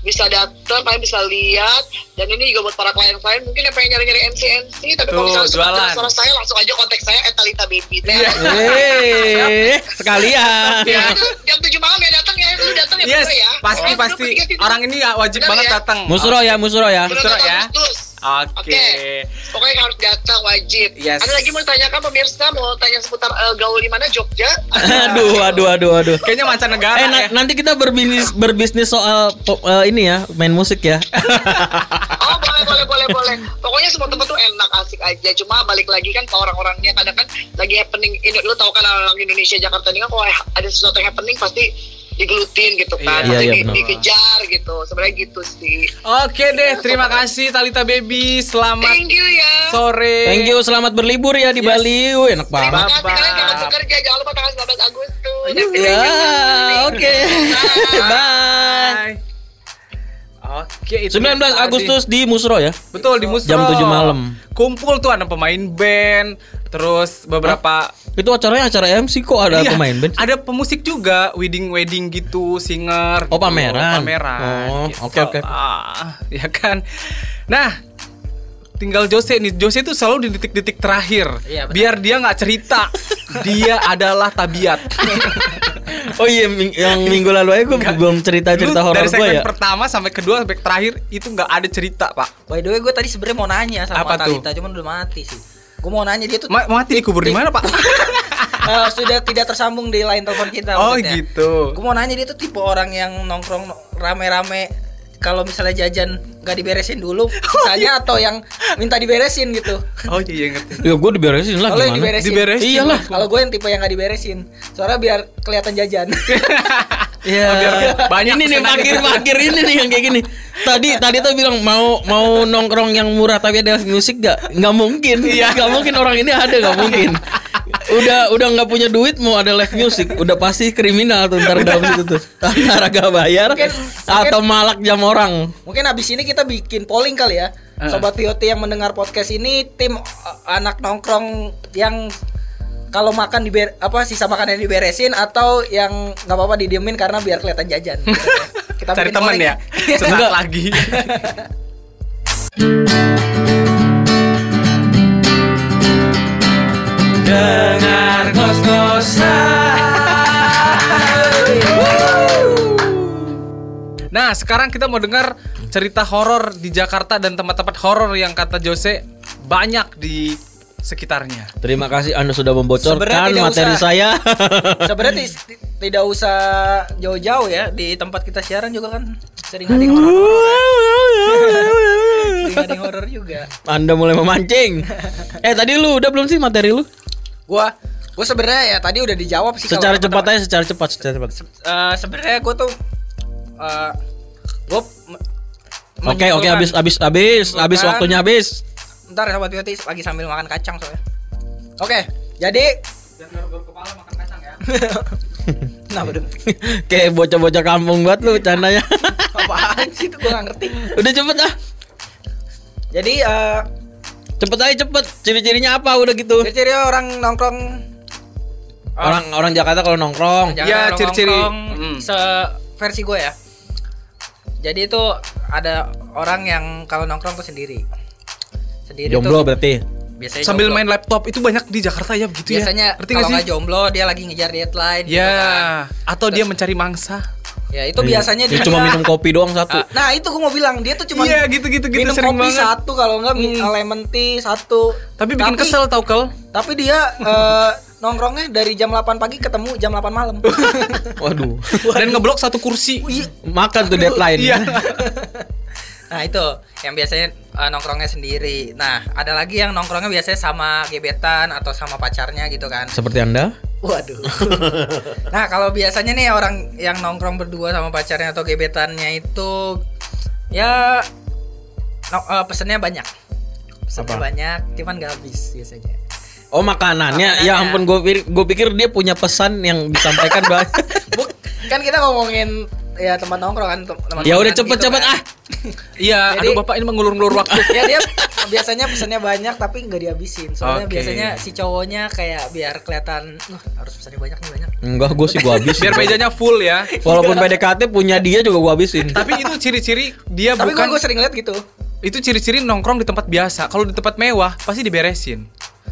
bisa datang, kalian bisa lihat dan ini juga buat para klien-klien mungkin yang pengen nyari-nyari MC MC tapi Tuh, kalau misalnya suka suara saya langsung aja kontak saya Etalita Baby Teh. Iya. Eh, sekalian. Ya, itu jam 7 malam ya datang ya, lu datang ya Yes, ya. pasti Oh, pasti. Orang ini ya wajib Bener banget ya? datang. Musro ya, musro ya. Musro ya. Oke. Oke. Pokoknya harus datang wajib. Yes. Ada lagi mau ditanyakan pemirsa mau tanya seputar eh, gaul di mana Jogja? Aduh, aduh, aduh, aduh. Kayaknya mancanegara Eh, ya. nanti kita berbisnis berbisnis soal eh, ini ya, main musik ya. Oh boleh boleh boleh boleh. Pokoknya semua tempat tuh enak asik aja. Cuma balik lagi kan ke orang-orangnya kadang kan lagi happening. Ini lu tahu kan orang Indonesia Jakarta ini kan kalau ada sesuatu yang happening pasti digelutin gitu kan, Iya, iya, di- dikejar gitu. Sebenarnya gitu sih. Oke deh, terima kasih Talita Baby. Selamat Thank you ya. sore. Thank you, selamat berlibur ya di Yes. Bali. Wih, enak Terima banget. kasih kalian selamat bekerja. Jangan lupa tanggal 19 Agustus. Ya, oke. Bye. Bye. Oke, itu 19 dia tadi. Agustus di Musro ya. Betul di Musro. Jam 7 malam. Kumpul tuh ada pemain band, terus beberapa Itu acaranya acara MC kok ada Iya, pemain band. Ada pemusik juga, wedding wedding gitu, singer. Oh, gitu. pameran. Pameran. Oh, gitu. oke, oke. Ah, ya kan. Nah, tinggal Jose nih. Jose itu selalu di detik-detik terakhir. Iya, biar dia nggak cerita. dia adalah tabiat. Oh iya, ming- yang minggu lalu aja gue belum cerita-cerita Lu horor dari gue segmen ya. pertama sampai kedua sampai terakhir itu nggak ada cerita, Pak. By the way, gue tadi sebenarnya mau nanya sama Apa tuh? Talita, cuman udah mati sih. Gue mau nanya dia tuh Ma- mati dikubur di mana, Pak? eh, sudah tidak tersambung di line telepon kita. oh, maksudnya. gitu. Gue mau nanya dia tuh tipe orang yang nongkrong no- rame-rame kalau misalnya jajan gak diberesin dulu sisanya atau yang minta diberesin gitu. Oh, iya, iya ngerti. Ya gue diberesin lah Kalau yang gimana. diberesin. Diberesin. Iyalah. Kalau gue yang tipe yang gak diberesin. Soalnya biar kelihatan jajan. Iya. Banyak ini nih makir gitu. ini nih yang kayak gini. Tadi tadi tuh bilang mau mau nongkrong yang murah tapi ada musik gak? Nggak mungkin. Iya. Nggak mungkin orang ini ada nggak mungkin. Udah udah nggak punya duit mau ada live music, udah pasti kriminal tuh ntar dalam situ tuh. Antara gak bayar Mungkin- atau malak jam orang. Mungkin abis ini kita bikin polling kali ya. Sobat VOT yang mendengar podcast ini tim uh, anak nongkrong yang kalau makan diber apa sisa makan yang diberesin atau yang nggak apa-apa didiemin karena biar kelihatan jajan. kita Cari teman ya. Sesaat lagi. Dengar Nah, sekarang kita mau dengar cerita horor di Jakarta dan tempat-tempat horor yang kata Jose banyak di sekitarnya. Terima kasih Anda sudah membocorkan materi usah. saya. Sebenarnya ti- ti- tidak usah jauh-jauh ya di tempat kita siaran juga kan sering ada yang horor. sering horor juga. Anda mulai memancing. eh tadi lu udah belum sih materi lu? Gua gua sebenarnya ya tadi udah dijawab sih Secara cepat aja, secara cepat, secara cepat. Eh, sebenarnya gue tuh eh gue Oke, oke habis habis habis habis Bukan. waktunya habis. Ntar ya, sobat Beauty lagi sambil makan kacang soalnya oke jadi nah bener Kayak bocah-bocah kampung banget lu candanya. apaan sih itu gue gak ngerti udah cepet ah. jadi eh Cepet aja cepet. Ciri-cirinya apa udah gitu. ciri-ciri orang nongkrong Orang orang Jakarta kalau nongkrong. jangan Ya, nongkrong ciri-ciri. nongkrong Mm. se versi gue ya Jadi itu ada orang yang kalau nongkrong tuh sendiri. Sendiri Jomblo tuh berarti. biasanya Sambil jomblo. main laptop itu banyak di Jakarta ya begitu ya. biasanya kalau nggak nggak jomblo dia lagi ngejar deadline gitu Ya, kan. atau dia mencari mangsa. Ya itu biasanya Dia dia cuma minum kopi doang satu. Nah, itu gua mau bilang dia tuh cuma Iya, gitu-gitu gitu minum sering kopi banget. satu kalau enggak mi- lemon tea satu. Tapi bikin kesel tau kel. Tapi dia eh, nongkrongnya dari jam 8 pagi ketemu jam 8 malam. Waduh. Dan ngeblok satu kursi. Makan tuh deadline. Iya. Nah itu yang biasanya eh, nongkrongnya sendiri. Nah ada lagi yang nongkrongnya biasanya sama gebetan atau sama pacarnya gitu kan. Seperti Anda? Waduh. nah kalau biasanya nih orang yang nongkrong berdua sama pacarnya atau gebetannya itu ya no, eh, pesennya banyak. Pesennya Apa? banyak, cuman gak habis biasanya. Oh makanannya, ya ampun gue pikir, gue pikir dia punya pesan yang disampaikan banyak. Kan kita ngomongin ya teman nongkrong kan tem- teman ya udah nongkrongan cepet-cepet gitu kan. ah. Iya, aduh Bapak ini mengulur-ngulur waktu. ya dia biasanya pesannya banyak tapi nggak dihabisin soalnya Oke. biasanya si cowoknya kayak biar kelihatan "Wah, harus pesannya banyak nih banyak Enggak, gue sih gue habisin. Biar mejanya full ya. Walaupun PDKT punya dia juga gue habisin. Tapi itu ciri-ciri dia tapi bukan gue sering lihat gitu itu ciri-ciri nongkrong di tempat biasa. Kalau di tempat mewah pasti diberesin.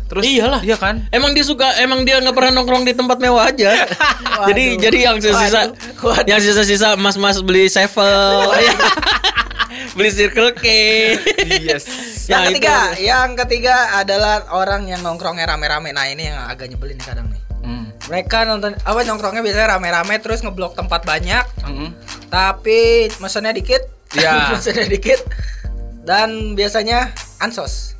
Terus Iyalah. Iya kan? Emang dia suka, emang dia nggak pernah nongkrong di tempat mewah aja. jadi jadi yang sisa-sisa, Waduh. Waduh. yang sisa-sisa mas-mas beli sevel, beli Circle K. Yes. yang Ya, itu. ketiga yang ketiga adalah orang yang nongkrongnya rame-rame nah ini yang agak nyebelin nih kadang nih Hmm. mereka nonton apa nongkrongnya biasanya rame-rame terus ngeblok tempat banyak Mm-mm. tapi mesennya dikit Ya. mesennya dikit dan biasanya ansos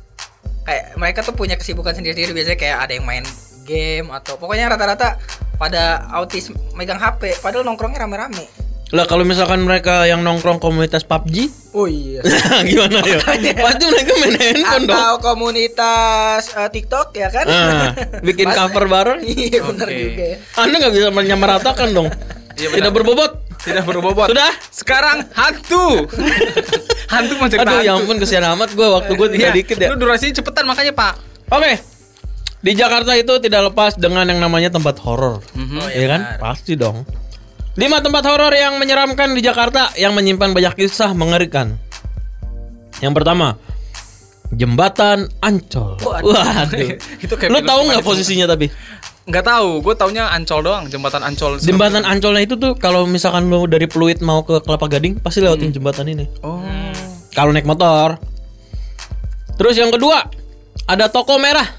kayak mereka tuh punya kesibukan sendiri-sendiri biasanya kayak ada yang main game atau pokoknya rata-rata pada autis megang HP padahal nongkrongnya rame-rame Lah kalau misalkan mereka yang nongkrong komunitas PUBG, oh iya gimana ya? Pasti mereka main handphone dong. atau komunitas eh, TikTok ya kan Ah, bikin cover bareng. iya benar Oke. juga ya. Anda nggak bisa menyamaratakan dong. Iya, Tidak berbobot. Tidak berbobot. Sudah? Sekarang hantu. hantu mau cerita Aduh, ya hantu. ampun kesian amat gue waktu gue Iya, dikit ya. Lu durasinya cepetan makanya, Pak. Oke. Di Jakarta itu tidak lepas dengan yang namanya tempat horor. Oh, Iya kan? Pasti dong. Lima tempat horor yang menyeramkan di Jakarta yang menyimpan banyak kisah mengerikan. Yang pertama, Jembatan Ancol. Waduh. Waduh. Itu kayak Lu tahu nggak posisinya tapi? Nggak tahu, gue taunya Ancol doang, jembatan Ancol. Jembatan Ancolnya itu tuh kalau misalkan lu dari Pluit mau ke Kelapa Gading pasti lewatin jembatan ini. Oh. Kalau naik motor. Terus yang kedua, ada toko merah.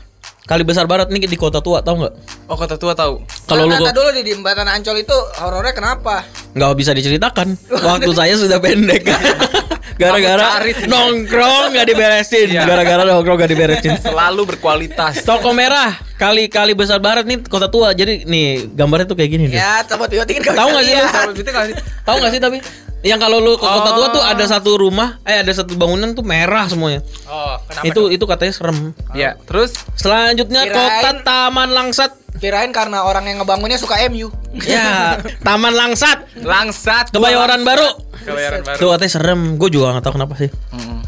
Kali Besar Barat nih di Kota Tua, tahu nggak? Oh, kata tua tahu. Kalau lu Nah, dulu di jembatan Ancol itu horornya kenapa? nggak bisa diceritakan, waktu saya sudah pendek. Gara-gara Aku cari. nongkrong nggak diberesin, Iya. gara-gara nongkrong nggak diberesin. Selalu berkualitas. Toko merah kali kali besar barat nih kota tua. Jadi nih gambarnya tuh kayak gini nih. Ya, tempat biotik kan Tahu nggak sih nggak sih? Tahu nggak sih tapi yang kalau lu ke kota tua tuh Oh. ada satu rumah, eh ada satu bangunan tuh merah semuanya. Oh, kenapa? itu tuh? itu katanya serem. Ya, terus Selanjutnya Kirain- kota Taman Langsat. Kirain karena orang yang ngebangunnya suka MU. Ya, Taman Langsat. langsat Kebayoran baru. Kebayoran baru. Tuh katanya serem. Gue juga nggak tahu kenapa sih. Mm-mm.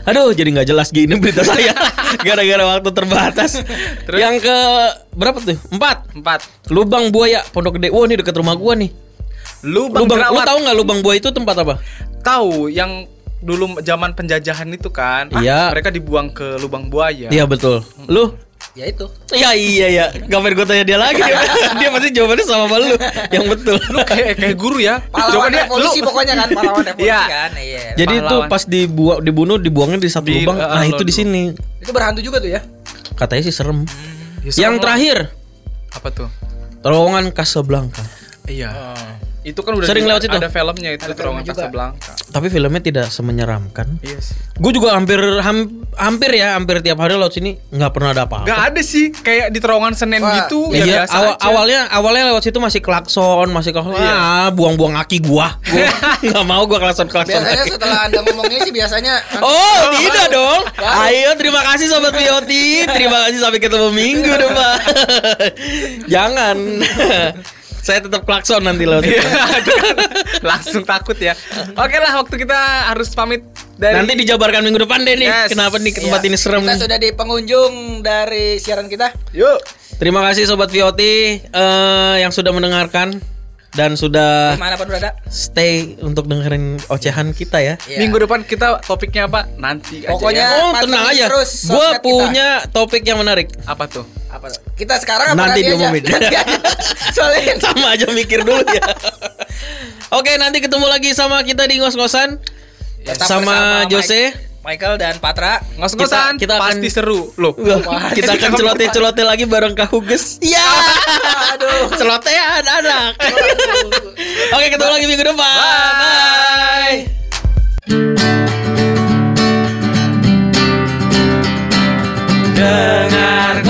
Aduh, jadi nggak jelas gini berita saya. Gara-gara waktu terbatas. Yang ke berapa tuh? Empat. Empat. Lubang buaya Pondok Gede. Wah, ini dekat rumah gua nih. Lubang, Lubang, lu jerawat. tahu nggak lubang buaya itu tempat apa? Tahu yang dulu zaman penjajahan itu kan? Iya. Mereka dibuang ke lubang buaya. Iya betul. Lu? Ya itu. Iya iya iya. Gapain gue tanya dia lagi? dia pasti jawabannya sama sama lu. Yang betul. kayak kayak guru ya. Pahlawan Jawabannya revolusi lu- pokoknya kan, pahlawan revolusi Iya. kan. Iya. Jadi itu pas dibuang dibunuh dibuangnya di satu Di- lubang. uh, Nah, itu lu- di sini. Itu berhantu juga tuh ya. Katanya sih serem. Ya, serem Yang lah. terakhir, apa tuh? terowongan Casablanca. Iya. Itu kan udah Sering di- lewat situ? Ada filmnya itu Ada terowongan. Casablanca. Tapi filmnya tidak semenyeramkan. Iya sih. Gue juga hampir ham- hampir ya, hampir tiap hari lewat sini nggak pernah ada apa-apa. Gak ada sih kayak di terowongan Senen Wah, gitu ya Iya, biasa awal, aja. awalnya awalnya lewat situ masih klakson, masih klakson. Iya. Ah, buang-buang aki gua. Gua nggak mau gua klakson-klakson. Biasanya lagi. setelah Anda ngomong ini sih biasanya Oh, tidak dong. Ayo, terima kasih sobat Vioti. Terima kasih sampai ketemu minggu depan. Jangan. Saya tetap klakson nanti situ. Iya, langsung takut ya. Oke lah, waktu kita harus pamit dari Nanti dijabarkan minggu depan deh nih. Yes. Kenapa nih ke tempat Iya. ini serem Kita nih. sudah di pengunjung dari siaran kita. Yuk. Terima kasih sobat Vioti eh, yang sudah mendengarkan. dan sudah Di mana pun berada. stay untuk dengerin ocehan kita ya. Iya. Minggu depan kita topiknya apa? Nanti Pokoknya- aja ya. Oh, tenang aja. terus Gue kita. punya topik yang menarik. Apa tuh? apa kita sekarang apa nanti dia mau soalnya sama aja mikir dulu ya oke nanti ketemu lagi sama kita di ngos-ngosan ya, sama, sama Jose Mike. Michael dan Patra ngos-ngosan kita, kita akan, seru loh. loh kita akan celoteh-celoteh lagi bareng Kak Huges. Iya. Aduh, celoteh anak. Oke, ketemu lagi minggu depan. Bye. Bye. Dengar